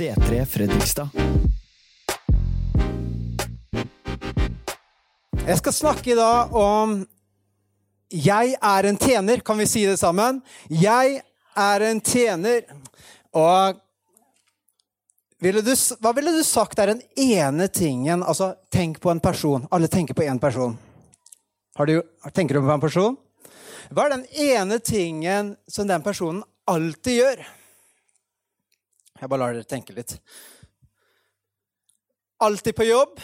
C3 Fredrikstad. Jeg skal snakke i dag om Jeg er en tjener. Kan vi si det sammen? Jeg er en tjener. Og ville du, hva ville du sagt er den ene tingen Altså, tenk på en person. Alle tenker på én person. Du, tenker du på en person? Hva er den ene tingen som den personen alltid gjør? Jeg bare lar dere tenke litt. Alltid på jobb.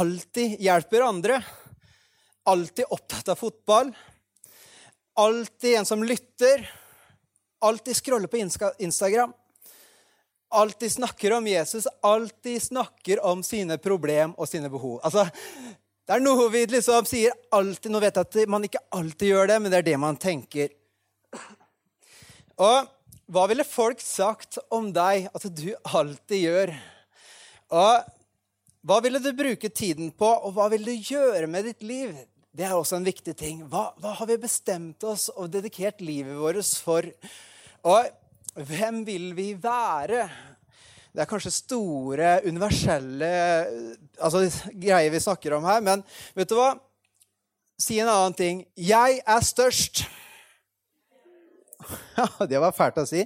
Alltid hjelper andre. Alltid opptatt av fotball. Alltid en som lytter. Alltid scroller på Instagram. Alltid snakker om Jesus. Alltid snakker om sine problem og sine behov. Altså, det er noe vi liksom sier alltid. Nå vet jeg at man ikke alltid gjør det, men det er det man tenker. Og hva ville folk sagt om deg at du alltid gjør? Og hva ville du bruke tiden på, og hva vil du gjøre med ditt liv? Det er også en viktig ting. Hva, hva har vi bestemt oss og dedikert livet vårt for? Og hvem vil vi være? Det er kanskje store, universelle altså, greier vi snakker om her, men vet du hva? Si en annen ting. Jeg er størst. Det var fælt å si.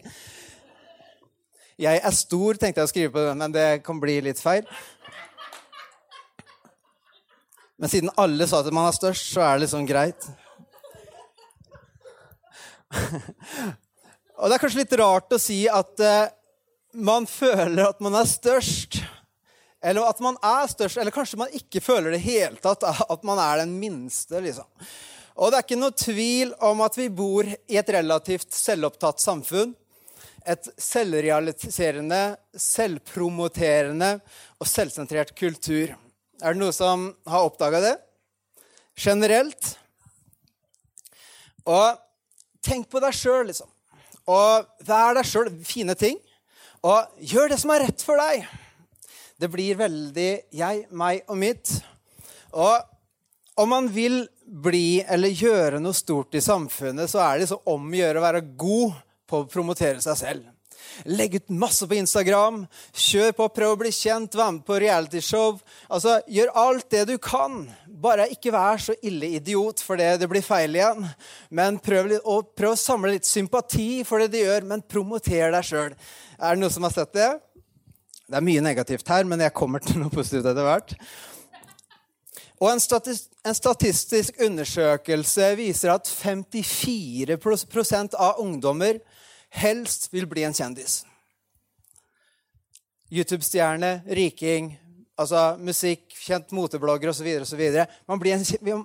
Jeg er stor, tenkte jeg å skrive på den, men det kan bli litt feil. Men siden alle sa at man er størst, så er det liksom greit. Og det er kanskje litt rart å si at eh, man føler at man er størst. Eller at man er størst, eller kanskje man ikke føler det hele tatt at man er den minste. liksom. Og det er ikke noe tvil om at vi bor i et relativt selvopptatt samfunn. Et selvrealiserende, selvpromoterende og selvsentrert kultur. Er det noe som har oppdaga det? Generelt. Og tenk på deg sjøl, liksom. Og vær deg sjøl. Fine ting. Og gjør det som er rett for deg. Det blir veldig jeg, meg og mitt. Og om man vil bli eller gjøre noe stort i samfunnet, så er det så om å gjøre å være god på å promotere seg selv. Legg ut masse på Instagram. Kjør på, prøv å bli kjent, vær med på realityshow. Altså, gjør alt det du kan. Bare ikke vær så ille idiot for det, det blir feil igjen. Men prøv, litt, og prøv å samle litt sympati for det du gjør, men promoter deg sjøl. Er det noen som har sett det? Det er mye negativt her, men jeg kommer til noe positivt etter hvert. Og en, statis en, statistisk undersøkelse viser at 54% av ungdommer helst vil bli en kjendis. YouTube-stjerne, riking, altså musikk, kjent moteblogger osv. Man,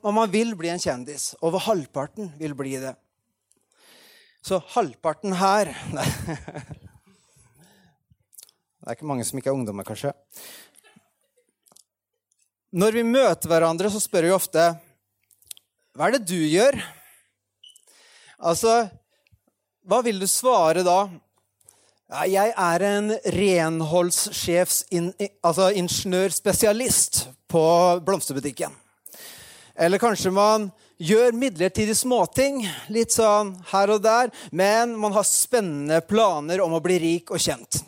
man vil bli en kjendis. Over halvparten vil bli det. Så halvparten her. Det er ikke mange som ikke er ungdommer, kanskje. Når vi møter hverandre, så spør vi ofte Hva er det du gjør? Altså, hva vil du svare da? Ja, jeg er en renholdssjefsingeniørspesialist altså på blomsterbutikken. Eller kanskje man gjør midlertidig småting, litt sånn her og der, men man har spennende planer om å bli rik og kjent.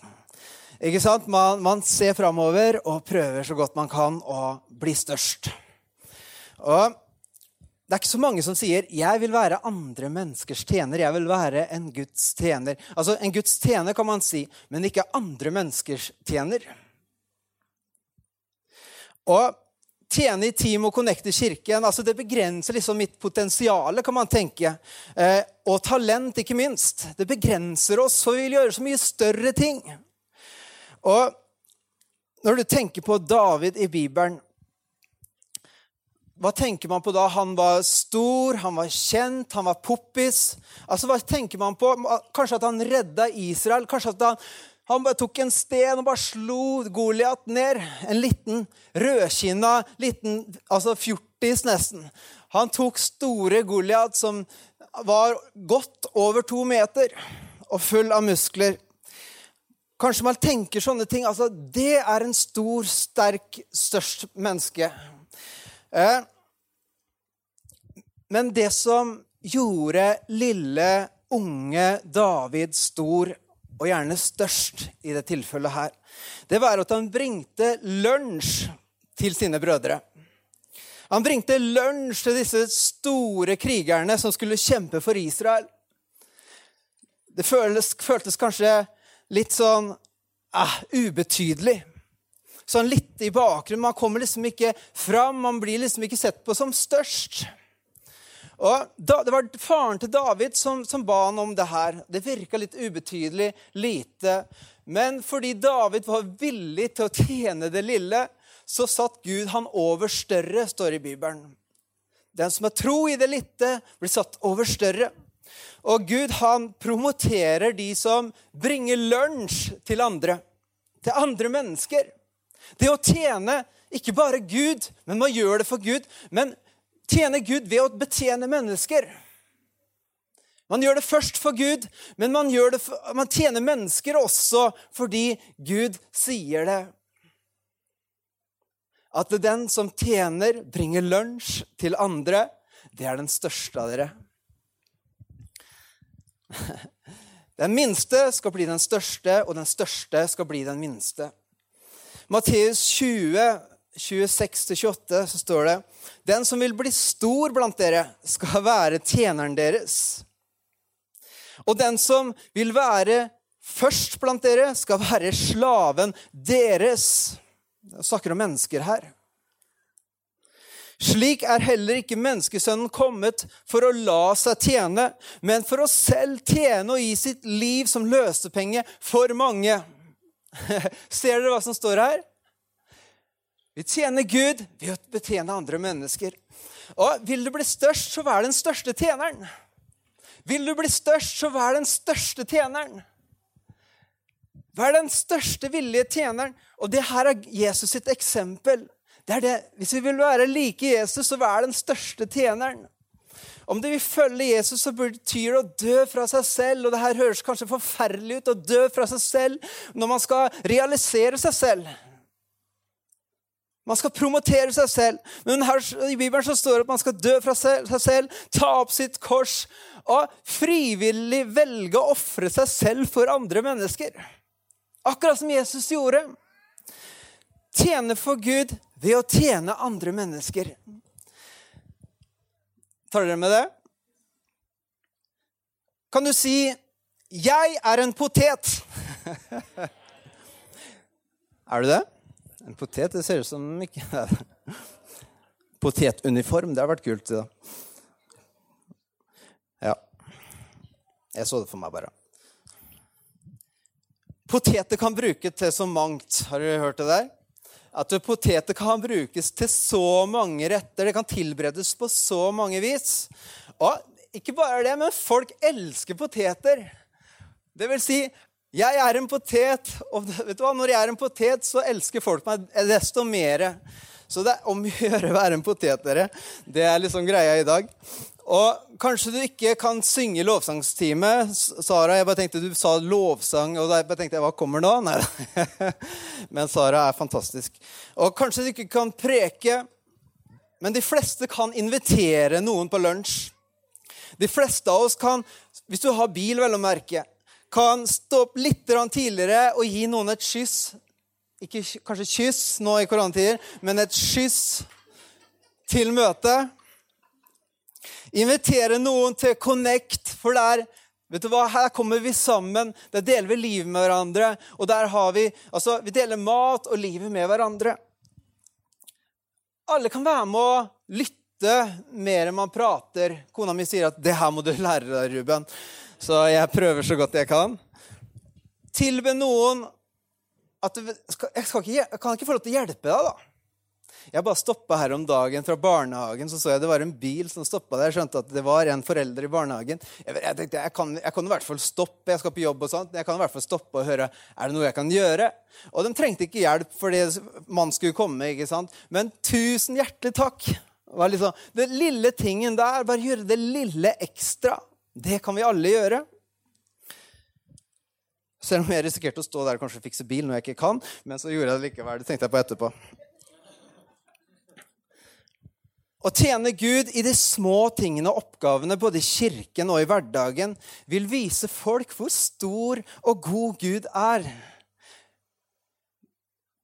Ikke sant? Man, man ser framover og prøver så godt man kan å bli størst. Og det er ikke så mange som sier 'jeg vil være andre menneskers tjener'. 'Jeg vil være en Guds tjener'. Altså, En Guds tjener kan man si, men ikke andre menneskers tjener. Og tjene i team og connecte kirken, altså det begrenser liksom mitt potensial, kan man tenke. Eh, og talent, ikke minst. Det begrenser oss, for vi vil gjøre så mye større ting. Og når du tenker på David i Bibelen hva tenker man på da? Han var stor, han var kjent, han var poppis. Altså, hva tenker man på? Kanskje at han redda Israel? Kanskje at han, han tok en sten og bare slo Goliat ned? En liten rødkinna, liten altså fjortis nesten. Han tok store Goliat, som var godt over to meter og full av muskler. Kanskje man tenker sånne ting. Altså, det er en stor, sterk, størst menneske. Eh, men det som gjorde lille, unge David stor og gjerne størst i det tilfellet her, det var at han bringte lunsj til sine brødre. Han bringte lunsj til disse store krigerne som skulle kjempe for Israel. Det føltes, føltes kanskje litt sånn eh, ubetydelig. Sånn litt i bakgrunnen. Man kommer liksom ikke fram. Man blir liksom ikke sett på som størst. Og da, Det var faren til David som, som ba han om det her. Det virka litt ubetydelig, lite. Men fordi David var villig til å tjene det lille, så satt Gud han over større, står det i Bibelen. Den som har tro i det lite, blir satt over større. Og Gud han promoterer de som bringer lunsj til andre. Til andre mennesker. Det å tjene ikke bare Gud, men man gjør det for Gud. Men tjene Gud ved å betjene mennesker. Man gjør det først for Gud, men man, for, man tjener mennesker også fordi Gud sier det. At den som tjener, bringer lunsj til andre, det er den største av dere. Den minste skal bli den største, og den største skal bli den minste. Matteus 20, 26-28 så står det Den som vil bli stor blant dere, skal være tjeneren deres. Og den som vil være først blant dere, skal være slaven deres. Jeg snakker om mennesker her. Slik er heller ikke menneskesønnen kommet for å la seg tjene, men for å selv tjene og gi sitt liv som løsepenge for mange. Ser dere hva som står her? Vi tjener Gud ved å betjene andre mennesker. Og Vil du bli størst, så vær den største tjeneren. Vil du bli størst, så vær den største tjeneren. Vær den største villige tjeneren. Og det her er Jesus sitt eksempel. Det er det. Hvis vi vil være like Jesus, så vær den største tjeneren. Om du vil følge Jesus, så betyr det å dø fra seg selv. Og det her høres kanskje forferdelig ut, å dø fra seg selv når man skal realisere seg selv. Man skal promotere seg selv. Men her i Bibelen så står det at man skal dø fra seg selv, ta opp sitt kors og frivillig velge å ofre seg selv for andre mennesker. Akkurat som Jesus gjorde. Tjene for Gud ved å tjene andre mennesker. Tar dere med det? Kan du si 'Jeg er en potet'? er du det? En potet det ser ut som ikke Potetuniform, det har vært kult. Da. Ja. Jeg så det for meg, bare. Poteter kan brukes til så mangt. Har du hørt det der? At poteter kan brukes til så mange retter. Det kan tilberedes på så mange vis. Og ikke bare det, men folk elsker poteter. Det vil si, jeg er en potet, og vet du hva? når jeg er en potet, så elsker folk meg desto mer. Så det er om å gjøre å være en potet, dere. Det er liksom greia i dag. Og kanskje du ikke kan synge lovsangstime. Sara, jeg bare tenkte du sa lovsang, og bare tenkte hva kommer nå? Nei. Men Sara er fantastisk. Og kanskje du ikke kan preke, men de fleste kan invitere noen på lunsj. De fleste av oss kan, hvis du har bil, vel å merke, kan stå opp litt tidligere og gi noen et kyss. Ikke kanskje kyss nå i koronatider, men et kyss til møtet. Invitere noen til Connect, for der vet du hva, her kommer vi sammen. Der deler vi livet med hverandre. Og der har vi altså, vi deler mat og livet med hverandre. Alle kan være med å lytte mer enn man prater. Kona mi sier at 'det her må du lære deg, Ruben'. Så jeg prøver så godt jeg kan. Tilbe noen at jeg, ikke, jeg, kan ikke få lov til å hjelpe deg, da. Jeg bare stoppa her om dagen fra barnehagen, så så jeg det var en bil som stoppa der. Jeg skjønte at det var en forelder i barnehagen. Jeg, jeg tenkte jeg kan, jeg kan, i hvert fall stoppe. Jeg skal på jobb og sånt. Jeg kan i hvert fall stoppe og høre er det noe jeg kan gjøre. Og de trengte ikke hjelp fordi man skulle komme. ikke sant? Men tusen hjertelig takk. Det, liksom, det lille tingen der, bare gjøre det lille ekstra. Det kan vi alle gjøre. Selv om jeg risikerte å stå der og kanskje fikse bil når jeg ikke kan. Men så gjorde jeg det likevel. Det tenkte jeg på etterpå. Å tjene Gud i de små tingene og oppgavene, både i kirken og i hverdagen, vil vise folk hvor stor og god Gud er.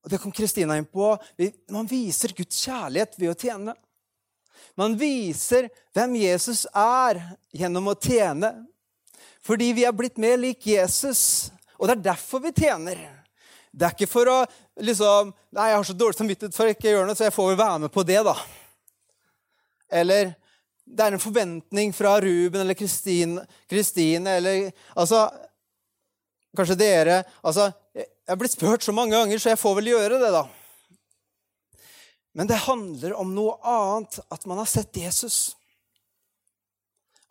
Og Det kom Kristina inn på. Man viser Guds kjærlighet ved å tjene. Man viser hvem Jesus er, gjennom å tjene. Fordi vi er blitt mer lik Jesus, og det er derfor vi tjener. Det er ikke for å liksom Nei, jeg har så dårlig samvittighet for å ikke gjøre noe, så jeg får vel være med på det, da. Eller det er en forventning fra Ruben eller Kristine eller altså, Kanskje dere altså, Jeg er blitt spurt så mange ganger, så jeg får vel gjøre det, da. Men det handler om noe annet. At man har sett Jesus.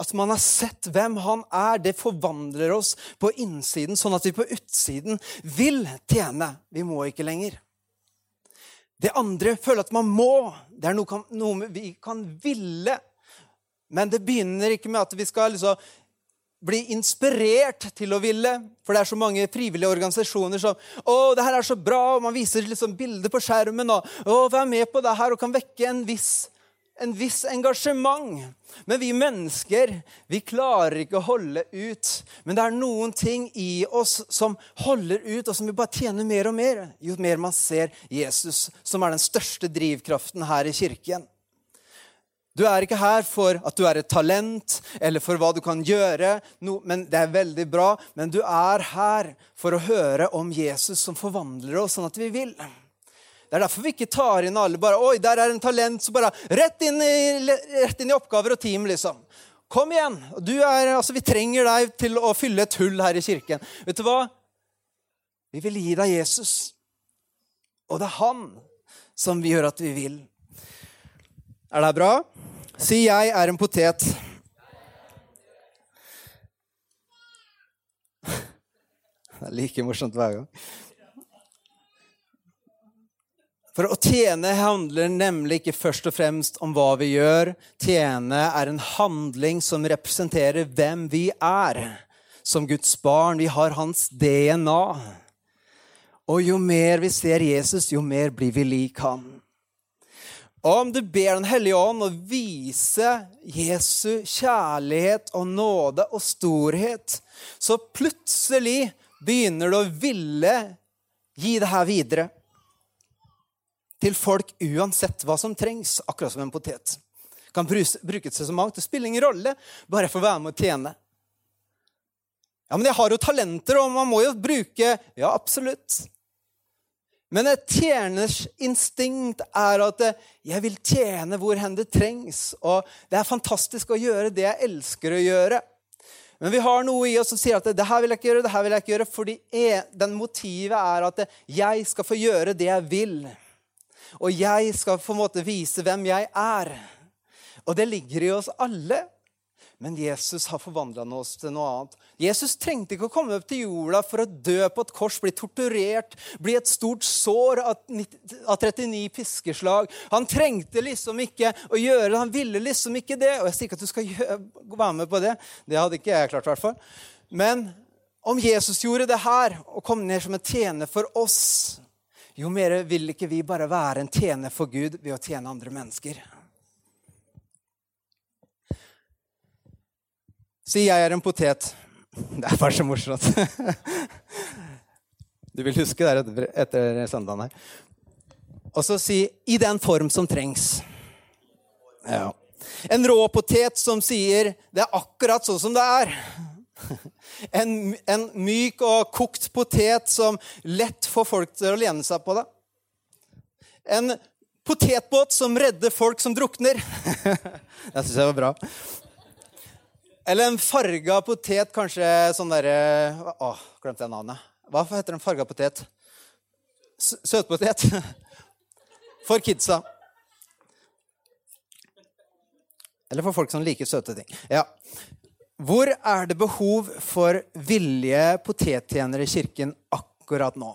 At man har sett hvem han er. Det forvandler oss på innsiden, sånn at vi på utsiden vil tjene. Vi må ikke lenger. Det andre føler at man må. Det er noe, noe vi kan ville. Men det begynner ikke med at vi skal liksom bli inspirert til å ville. For det er så mange frivillige organisasjoner som å, det her er så bra, og man viser liksom bilder på skjermen. og å, Vær med på det her og kan vekke en viss, en viss engasjement. Men vi mennesker vi klarer ikke å holde ut. Men det er noen ting i oss som holder ut, og som vi bare tjener mer og mer. Jo mer man ser Jesus, som er den største drivkraften her i kirken. Du er ikke her for at du er et talent eller for hva du kan gjøre. No, men Det er veldig bra, men du er her for å høre om Jesus som forvandler oss sånn at vi vil. Det er derfor vi ikke tar inn alle bare Oi, der er en talent, så bare rett inn i, rett inn i oppgaver og team, liksom. Kom igjen! Er, altså, vi trenger deg til å fylle et hull her i kirken. Vet du hva? Vi vil gi deg Jesus. Og det er han som vi gjør at vi vil. Er det bra? Si 'jeg er en potet'. Det er like morsomt hver gang. For å tjene handler nemlig ikke først og fremst om hva vi gjør. Tjene er en handling som representerer hvem vi er. Som Guds barn. Vi har hans DNA. Og jo mer vi ser Jesus, jo mer blir vi lik ham. Og om du ber Den hellige ånd å vise Jesu kjærlighet og nåde og storhet, så plutselig begynner du å ville gi det her videre til folk uansett hva som trengs, akkurat som en potet. Kan brukes til så mangt. Det spiller ingen rolle, bare for å være med og tjene. Ja, men jeg har jo talenter, og man må jo bruke Ja, absolutt. Men et tjeners instinkt er at jeg vil tjene hvor hen det trengs. Og det er fantastisk å gjøre det jeg elsker å gjøre. Men vi har noe i oss som sier at det her vil jeg ikke gjøre, det her vil jeg ikke gjøre, fordi den motivet er at jeg skal få gjøre det jeg vil. Og jeg skal på en måte vise hvem jeg er. Og det ligger i oss alle. Men Jesus har forvandla oss til noe annet. Jesus trengte ikke å komme opp til jorda for å dø på et kors, bli torturert, bli et stort sår av 39 piskeslag. Han trengte liksom ikke å gjøre det. Han ville liksom ikke det. Og jeg sier ikke at du skal være med på det. Det hadde ikke jeg klart, i hvert fall. Men om Jesus gjorde det her og kom ned som en tjener for oss, jo mer vil ikke vi bare være en tjener for Gud ved å tjene andre mennesker. Si 'jeg er en potet'. Det er bare så morsomt. Du vil huske det etter, søndagen her. Og så si 'i den form som trengs'. Ja. En rå potet som sier 'det er akkurat sånn som det er'. En, en, myk og kokt potet som lett får folk til å lene seg på det. En potetbåt som redder folk som drukner. Jeg syns jeg var bra. Eller en farga potet, kanskje sånn derre Å, glemte jeg navnet. Hva heter en farga potet? Søtpotet. For kidsa. Eller for folk som liker søte ting. Ja. Hvor er det behov for villige potettjenere i kirken akkurat nå?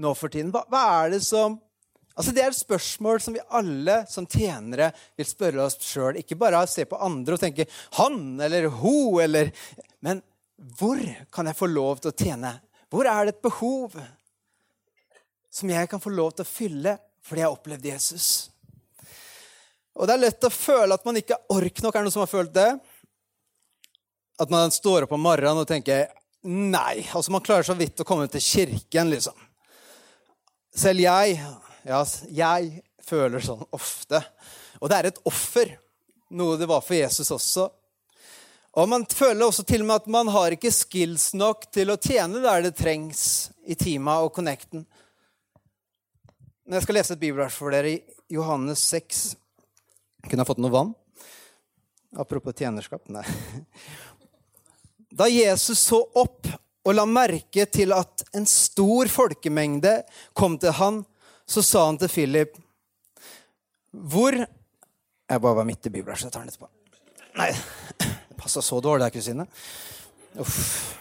Nå for tiden. Hva, hva er det som Altså Det er et spørsmål som vi alle som tjenere vil spørre oss sjøl. Ikke bare se på andre og tenke 'han' eller 'ho' eller Men hvor kan jeg få lov til å tjene? Hvor er det et behov som jeg kan få lov til å fylle fordi jeg har opplevd Jesus? Og det er lett å føle at man ikke ork nok. Er det noen som har følt det? At man står opp om morgenen og tenker nei. Altså Man klarer så vidt å komme til kirken, liksom. Selv jeg, ja, jeg føler sånn ofte. Og det er et offer. Noe det var for Jesus også. Og man føler også til og med at man har ikke skills nok til å tjene der det trengs i teama og connecten. Men jeg skal lese et bibelvers for dere i Johannes 6. Kunne ha fått noe vann. Apropos tjenerskap. Nei. Da Jesus så opp og la merke til at en stor folkemengde kom til han, så sa han til Philip Hvor Jeg bare var midt i bibelen, så Jeg tar den etterpå. Nei, det passa så dårlig der, kusine. Uff.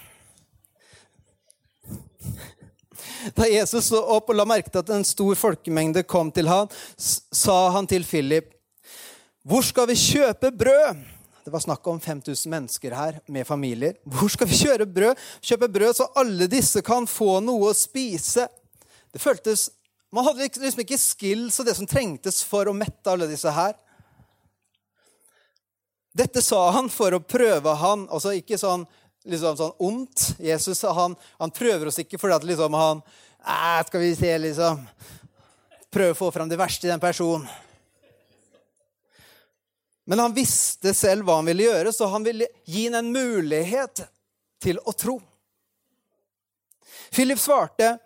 Da Jesus så opp og la merke til at en stor folkemengde kom til han, sa han til Philip, 'Hvor skal vi kjøpe brød?' Det var snakk om 5000 mennesker her med familier. Hvor skal vi kjøre brød? kjøpe brød så alle disse kan få noe å spise? Det føltes, Man hadde liksom ikke skills og det som trengtes for å mette alle disse her. Dette sa han for å prøve han, altså ikke sånn liksom sånn ondt. Jesus han, han prøver oss ikke fordi at liksom han Skal vi se, liksom Prøve å få fram det verste i den personen. Men han visste selv hva han ville gjøre, så han ville gi ham en mulighet til å tro. Philip svarte,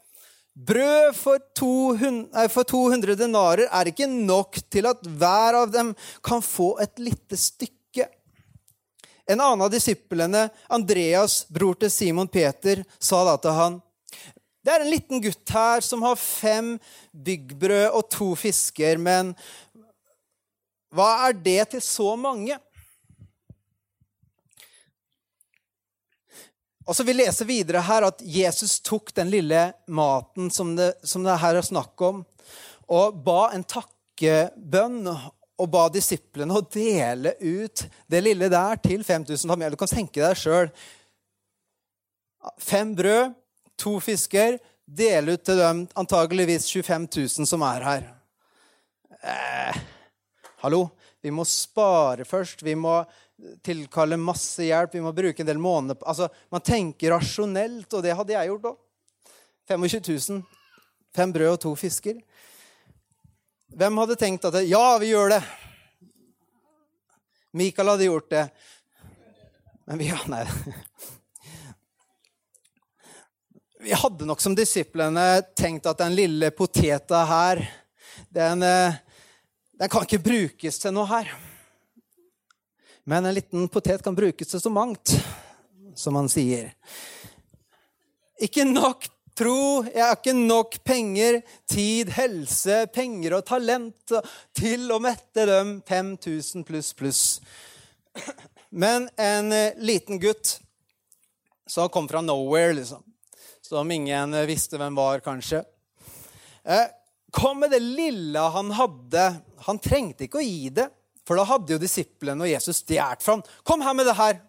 'Brød for 200, for 200 denarer er ikke nok til at hver av dem kan få et lite stykke.' En annen av disiplene, Andreas, bror til Simon Peter, sa da til han det er en liten gutt her som har fem byggbrød og to fisker, men hva er det til så mange? Og så Vi leser videre her at Jesus tok den lille maten som det, som det her er snakk om, og ba en takkebønn og ba disiplene å dele ut det lille der til 5000 familier. Du kan tenke deg sjøl. Fem brød, to fisker. Dele ut til dem antageligvis 25 000 som er her. Eh, hallo? Vi må spare først. Vi må tilkalle masse hjelp. Vi må bruke en del måneder Altså, Man tenker rasjonelt, og det hadde jeg gjort òg. 25 000. Fem brød og to fisker. Hvem hadde tenkt at det, Ja, vi gjør det. Mikael hadde gjort det. Men vi ja, Nei. Vi hadde nok som disiplene tenkt at den lille poteta her, den, eh, den kan ikke brukes til noe her. Men en liten potet kan brukes til så mangt, som han sier. Ikke nok Tro jeg har ikke nok penger, tid, helse, penger og talent til å mette dem 5000 pluss pluss. Men en eh, liten gutt som kom fra nowhere, liksom, som ingen eh, visste hvem var, kanskje, eh, kom med det lille han hadde. Han trengte ikke å gi det, for da hadde jo disiplene og Jesus stjålet fra ham. Kom her med det her.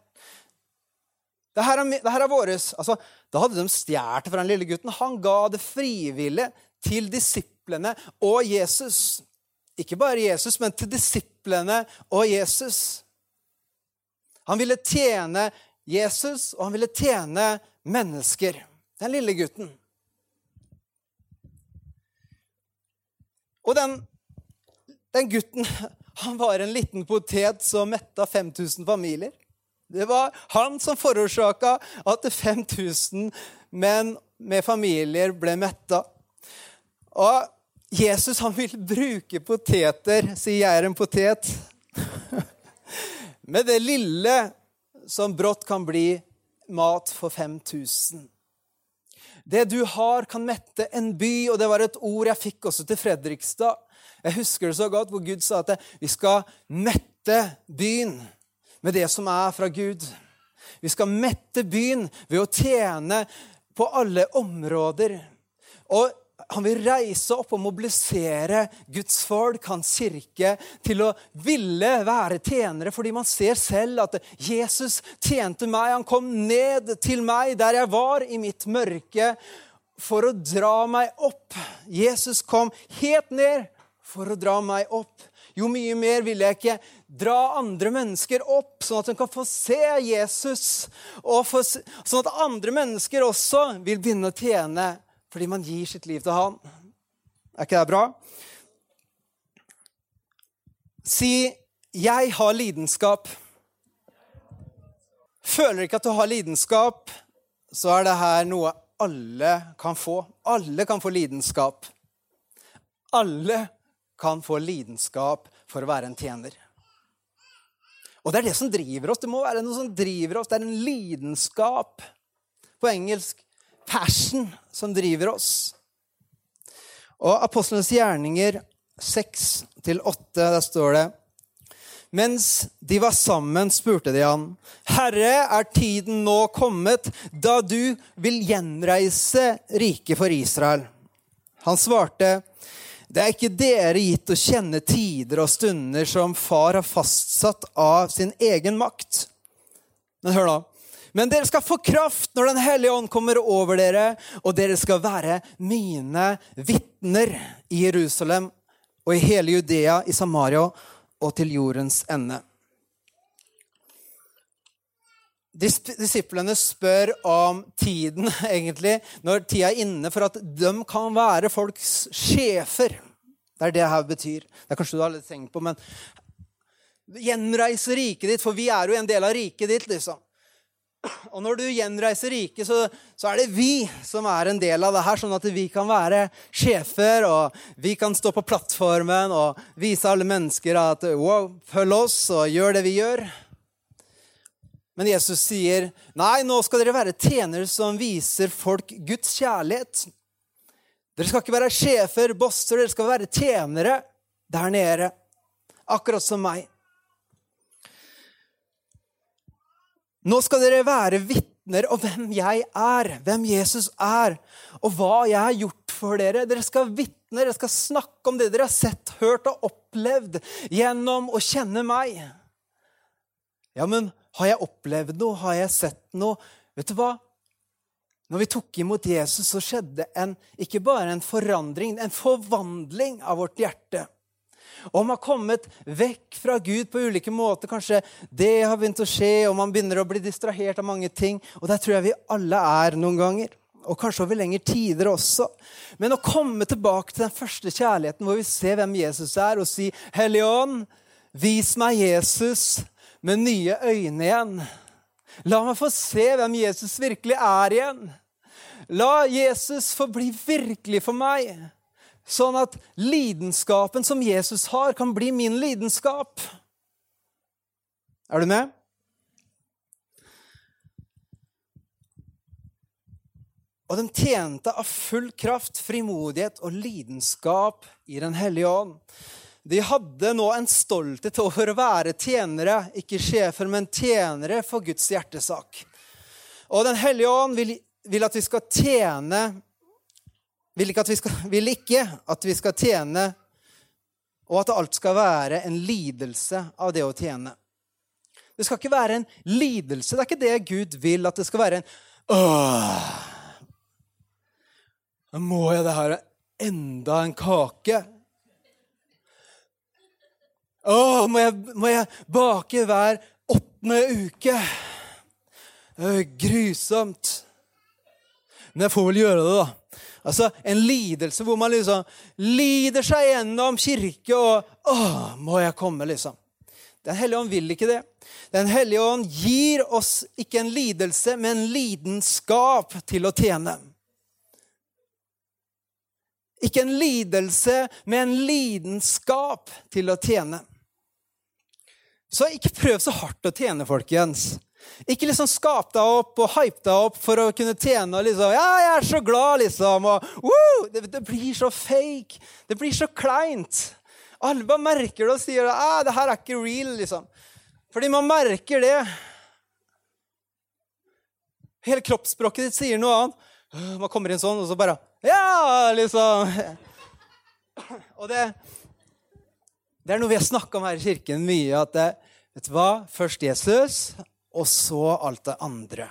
Det her er, det her er våres. Altså, da hadde de stjålet fra den lille gutten. Han ga det frivillig til disiplene og Jesus. Ikke bare Jesus, men til disiplene og Jesus. Han ville tjene Jesus, og han ville tjene mennesker. Den lille gutten. Og den, den gutten han var en liten potet som metta 5000 familier. Det var han som forårsaka at 5000 menn med familier ble metta. Og Jesus han vil bruke poteter, sier jeg er en potet, med det lille som brått kan bli mat for 5000. Det du har, kan mette en by, og det var et ord jeg fikk også til Fredrikstad. Jeg husker det så godt, hvor Gud sa at vi skal mette byen med det som er fra Gud. Vi skal mette byen ved å tjene på alle områder. Og han vil reise opp og mobilisere Guds folk, hans kirke, til å ville være tjenere, fordi man ser selv at Jesus tjente meg. Han kom ned til meg der jeg var i mitt mørke, for å dra meg opp. Jesus kom helt ned for å dra meg opp. jo mye mer vil jeg ikke dra andre mennesker opp, sånn at de kan få se Jesus, og få, sånn at andre mennesker også vil begynne å tjene fordi man gir sitt liv til han. Er ikke det bra? Si 'jeg har lidenskap'. Føler ikke at du har lidenskap, så er det her noe alle kan få. Alle kan få lidenskap. Alle kan få lidenskap for å være en tjener. Og det er det som driver oss. Det må være noe som driver oss. Det er en lidenskap. På engelsk passion som driver oss. Og Apostlenes gjerninger 6-8, der står det mens de var sammen, spurte de han, Herre, er tiden nå kommet da du vil gjenreise riket for Israel? Han svarte, det er ikke dere gitt å kjenne tider og stunder som far har fastsatt av sin egen makt. Men hør nå. Men dere skal få kraft når Den hellige ånd kommer over dere, og dere skal være mine vitner i Jerusalem og i hele Judea, i Samaria og til jordens ende. Disiplene spør om tiden, egentlig, når tida er inne for at de kan være folks sjefer. Det er det her betyr. Det er kanskje du har litt tenkt på, men Gjenreise riket ditt, for vi er jo en del av riket ditt, liksom. Og når du gjenreiser riket, så, så, er det vi som er en del av det her, sånn at vi kan være sjefer, og vi kan stå på plattformen og vise alle mennesker at wow, følg oss og gjør det vi gjør. Men Jesus sier, nei, nå skal dere være tjenere som viser folk Guds kjærlighet. Dere skal ikke være sjefer, bosser, dere skal være tjenere der nede. Akkurat som meg. Nå skal dere være vitner om hvem jeg er, hvem Jesus er, og hva jeg har gjort for dere. Dere skal vitne, dere skal snakke om det dere har sett, hørt og opplevd gjennom å kjenne meg. Ja, men har jeg opplevd noe? Har jeg sett noe? Vet du hva? Når vi tok imot Jesus, så skjedde en, ikke bare en forandring, en forvandling av vårt hjerte. Og man har kommet vekk fra Gud på ulike måter. Kanskje det har begynt å skje, og man begynner å bli distrahert av mange ting. Og der tror jeg vi alle er noen ganger. Og kanskje over lengre tider også. Men å komme tilbake til den første kjærligheten, hvor vi ser hvem Jesus er, og si, 'Hellige Ånd, vis meg Jesus med nye øyne igjen.' La meg få se hvem Jesus virkelig er igjen. La Jesus få bli virkelig for meg. Sånn at lidenskapen som Jesus har, kan bli min lidenskap. Er du med? Og de tjente av full kraft, frimodighet og lidenskap i Den hellige ånd. De hadde nå en stolthet over å være tjenere, ikke sjefer, men tjenere for Guds hjertesak. Og Den hellige ånd vil, vil at vi skal tjene vil ikke, skal, vil ikke at vi skal tjene, og at alt skal være en lidelse av det å tjene. Det skal ikke være en lidelse. Det er ikke det Gud vil. At det skal være en Åh, må jeg det her enda en kake. Åh, må jeg, må jeg bake hver åttende uke? Det er grusomt. Men jeg får vel gjøre det, da. Altså en lidelse hvor man liksom lider seg gjennom kirke og Å, må jeg komme, liksom? Den hellige ånd vil ikke det. Den hellige ånd gir oss ikke en lidelse, men en lidenskap til å tjene. Ikke en lidelse, men en lidenskap til å tjene. Så ikke prøv så hardt å tjene, folkens. Ikke liksom skap deg opp og hype deg opp for å kunne tjene og liksom Ja, jeg er så glad, liksom. Og, woo, det, det, blir så fake. Det blir så kleint. Alle bare merker det og sier ah, det her er ikke real, liksom. Fordi man merker det. Hele kroppsspråket ditt sier noe annet. Man kommer inn sånn, og så bare Ja, liksom. Og det, det er noe vi har snakka om her i kirken mye. at det, Vet du hva? Først Jesus, og så alt det andre.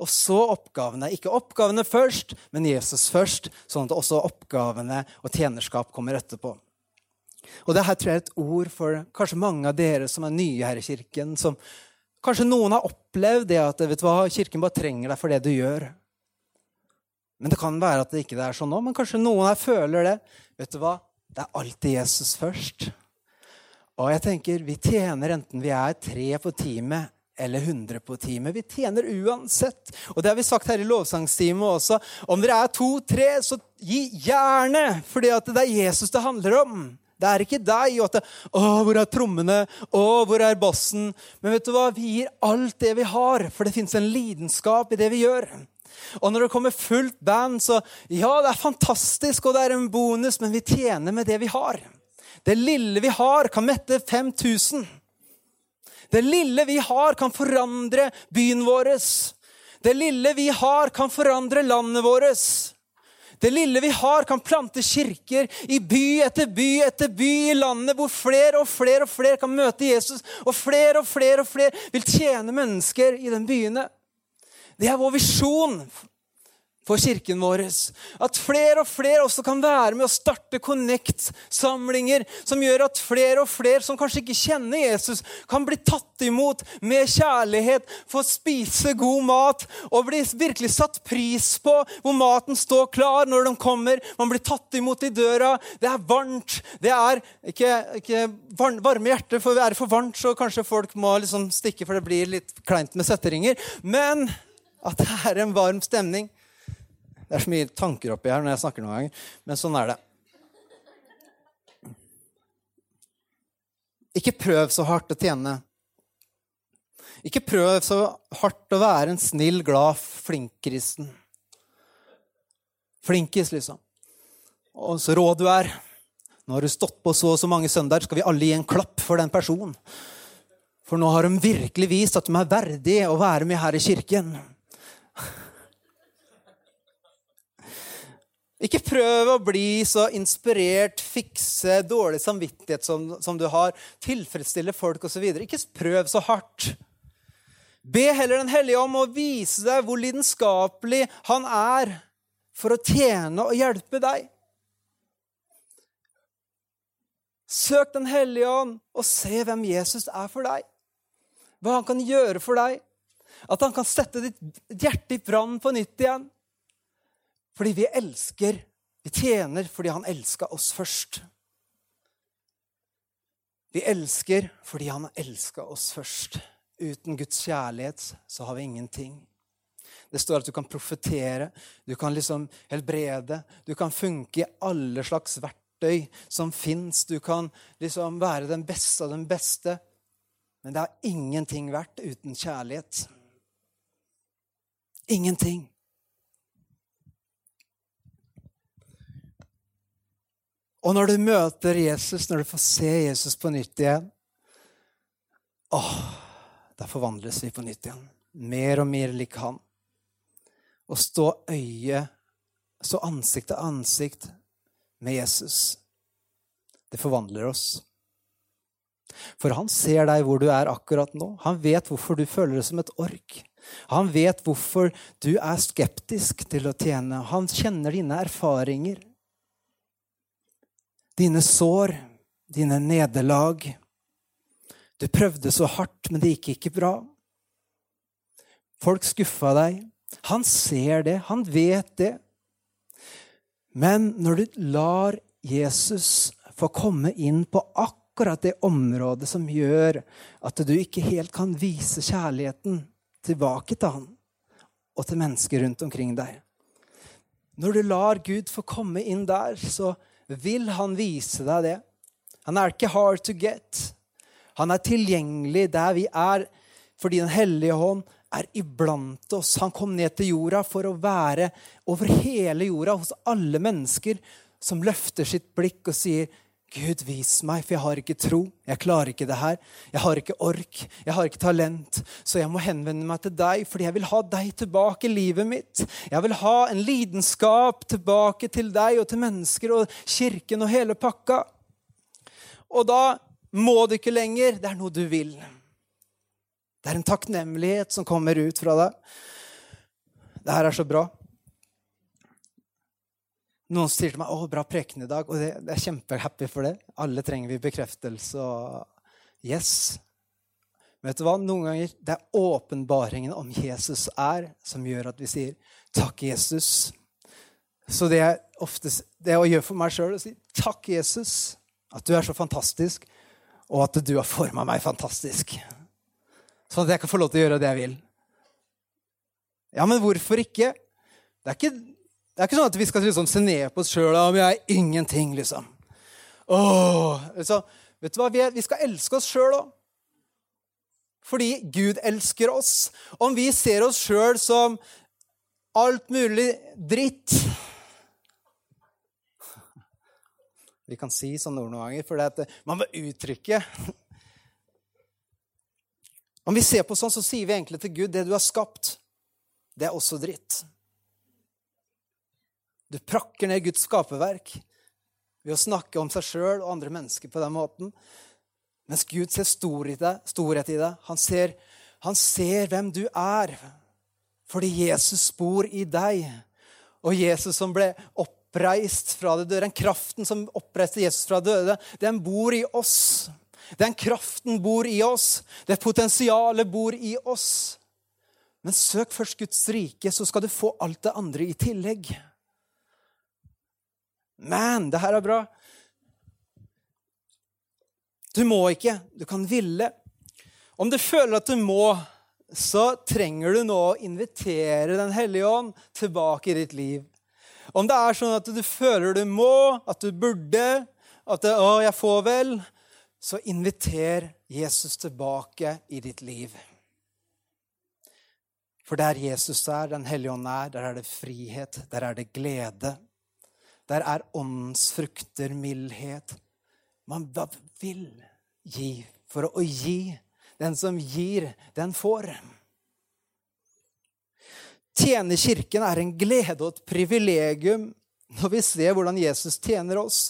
Og så oppgavene. Ikke oppgavene først, men Jesus først, sånn at også oppgavene og tjenerskap kommer etterpå. Og det her tror jeg er et ord for kanskje mange av dere som er nye her i kirken. som Kanskje noen har opplevd det at vet du hva, kirken bare trenger deg for det du gjør. Men det kan være at det ikke er sånn nå. Men kanskje noen her føler det. Vet du hva? Det er alltid Jesus først. Og jeg tenker, Vi tjener enten vi er tre på teamet eller 100 på teamet. Vi tjener uansett. Og det har vi sagt her i lovsangstimen også. Om dere er to-tre, så gi gjerne, fordi det er Jesus det handler om. Det er ikke deg og at det, 'Å, hvor er trommene? Å, hvor er bassen?' Men vet du hva? Vi gir alt det vi har, for det fins en lidenskap i det vi gjør. Og når det kommer fullt band, så ja, det er fantastisk, og det er en bonus, men vi tjener med det vi har. Det lille vi har, kan mette 5000. Det lille vi har, kan forandre byen vår. Det lille vi har, kan forandre landet vårt. Det lille vi har, kan plante kirker i by etter by etter by i landet, hvor flere og flere og flere kan møte Jesus, og flere og flere og flere vil tjene mennesker i den byene. Det er vår visjon for kirken vår. At flere og flere også kan være med å starte Connect-samlinger som gjør at flere og flere som kanskje ikke kjenner Jesus, kan bli tatt imot med kjærlighet, få spise god mat og bli virkelig satt pris på hvor maten står klar når de kommer. Man blir tatt imot i døra. Det er varmt. Det er ikke, ikke varme hjerter, for er det for varmt, så kanskje folk må liksom stikke, for det blir litt kleint med setteringer. Men at det er en varm stemning. Det er så mye tanker oppi her når jeg snakker noen ganger, men sånn er det. Ikke prøv så hardt å tjene. Ikke prøv så hardt å være en snill, glad flink kristen. Flinkis, liksom. Og så rå du er. Nå har du stått på så og så mange søndager, skal vi alle gi en klapp for den personen. For nå har de virkelig vist at de er verdige å være med her i kirken. Ikke prøv å bli så inspirert, fikse dårlig samvittighet som, som du har, tilfredsstille folk osv. Ikke prøv så hardt. Be heller Den hellige om å vise deg hvor lidenskapelig han er for å tjene og hjelpe deg. Søk Den hellige ånd og se hvem Jesus er for deg. Hva han kan gjøre for deg. At han kan sette ditt hjerte i brann på nytt igjen. Fordi vi elsker. Vi tjener fordi han elska oss først. Vi elsker fordi han har elska oss først. Uten Guds kjærlighet så har vi ingenting. Det står at du kan profetere, du kan liksom helbrede, du kan funke i alle slags verktøy som fins. Du kan liksom være den beste av den beste. Men det er ingenting verdt uten kjærlighet. Ingenting. Og når du møter Jesus, når du får se Jesus på nytt igjen åh, Da forvandles vi på nytt igjen. Mer og mer lik han. Å stå øye, stå ansikt til ansikt med Jesus, det forvandler oss. For han ser deg hvor du er akkurat nå. Han vet hvorfor du føler det som et ork. Han vet hvorfor du er skeptisk til å tjene. Han kjenner dine erfaringer dine sår, dine nederlag. Du prøvde så hardt, men det gikk ikke bra. Folk skuffa deg. Han ser det, han vet det. Men når du lar Jesus få komme inn på akkurat det området som gjør at du ikke helt kan vise kjærligheten tilbake til han og til mennesker rundt omkring deg Når du lar Gud få komme inn der, så vil han vise deg det. Han er ikke hard to get. Han er tilgjengelig der vi er, fordi Den hellige hånd er iblant oss. Han kom ned til jorda for å være over hele jorda hos alle mennesker som løfter sitt blikk og sier Gud, vis meg, for jeg har ikke tro. Jeg klarer ikke det her. Jeg har ikke ork. Jeg har ikke talent. Så jeg må henvende meg til deg, fordi jeg vil ha deg tilbake i livet mitt. Jeg vil ha en lidenskap tilbake til deg og til mennesker og kirken og hele pakka. Og da må du ikke lenger. Det er noe du vil. Det er en takknemlighet som kommer ut fra deg. Det her er så bra. Noen sier til meg 'Å, bra preken i dag', og det er kjempehappy for det. Alle trenger vi bekreftelse og Yes. Men Vet du hva? Noen ganger det er åpenbaringen om Jesus er, som gjør at vi sier 'Takk, Jesus'. Så det jeg ofte det å gjøre for meg sjøl, å si 'Takk, Jesus', at du er så fantastisk, og at du har forma meg fantastisk. Sånn at jeg kan få lov til å gjøre det jeg vil. Ja, men hvorfor ikke? Det er ikke, det er ikke sånn at vi skal liksom se ned på oss sjøl om vi er ingenting, liksom. Åh, liksom. Vet du hva? Vi, er, vi skal elske oss sjøl òg. Fordi Gud elsker oss. Om vi ser oss sjøl som alt mulig dritt Vi kan si sånne ord noen ganger, for man må uttrykke Om vi ser på sånn, så sier vi egentlig til Gud det du har skapt, det er også dritt. Du prakker ned Guds skaperverk ved å snakke om seg sjøl og andre mennesker på den måten. Mens Gud ser storhet i deg. Storhet i deg. Han, ser, han ser hvem du er, fordi Jesus bor i deg. Og Jesus som ble oppreist fra det døde, den kraften som oppreiste Jesus fra døde, den bor i oss. Den kraften bor i oss. Det potensialet bor i oss. Men søk først Guds rike, så skal du få alt det andre i tillegg. Man, det her er bra. Du må ikke. Du kan ville. Om du føler at du må, så trenger du nå å invitere Den hellige ånd tilbake i ditt liv. Om det er sånn at du føler du må, at du burde, at det, 'Å, jeg får vel', så inviter Jesus tilbake i ditt liv. For der Jesus er, Den hellige ånd er, der er det frihet, der er det glede. Der er åndsfrukter, mildhet. Man vil gi for å gi. Den som gir, den får. Tjene Kirken er en glede og et privilegium når vi ser hvordan Jesus tjener oss.